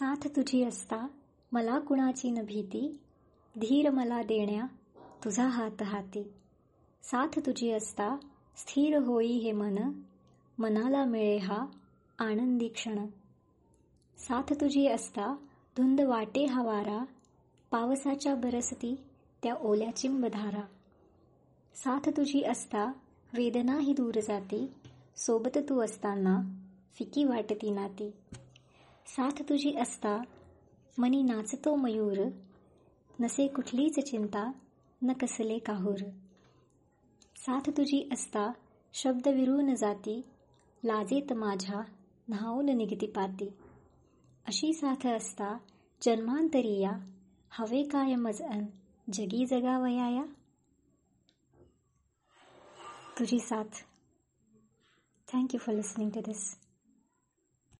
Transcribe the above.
साथ तुझी असता मला कुणाची न भीती? धीर मला देण्या तुझा हात हाती. साथ तुझी असता स्थिर होई हे मन मनाला मिळे हा आनंदी क्षण. साथ तुझी असता धुंद वाटे हा वारा पावसाच्या बरसती त्या ओल्या चिंबधारा. साथ तुझी असता वेदनाही दूर जाती सोबत तू असताना फिकी वाटती नाती. साथ तुझी असता मनी नाचतो मयूर. नसे कुठलीच चिंता न कसले काहूर. साथ तुझी असता शब्द विरून जाती लाजेत माझ्या न्हावून निघती पाती. अशी साथ असता जन्मांतरीया हवे काय मज अन जगी जगावयाया तुझी साथ. Thank you for listening to this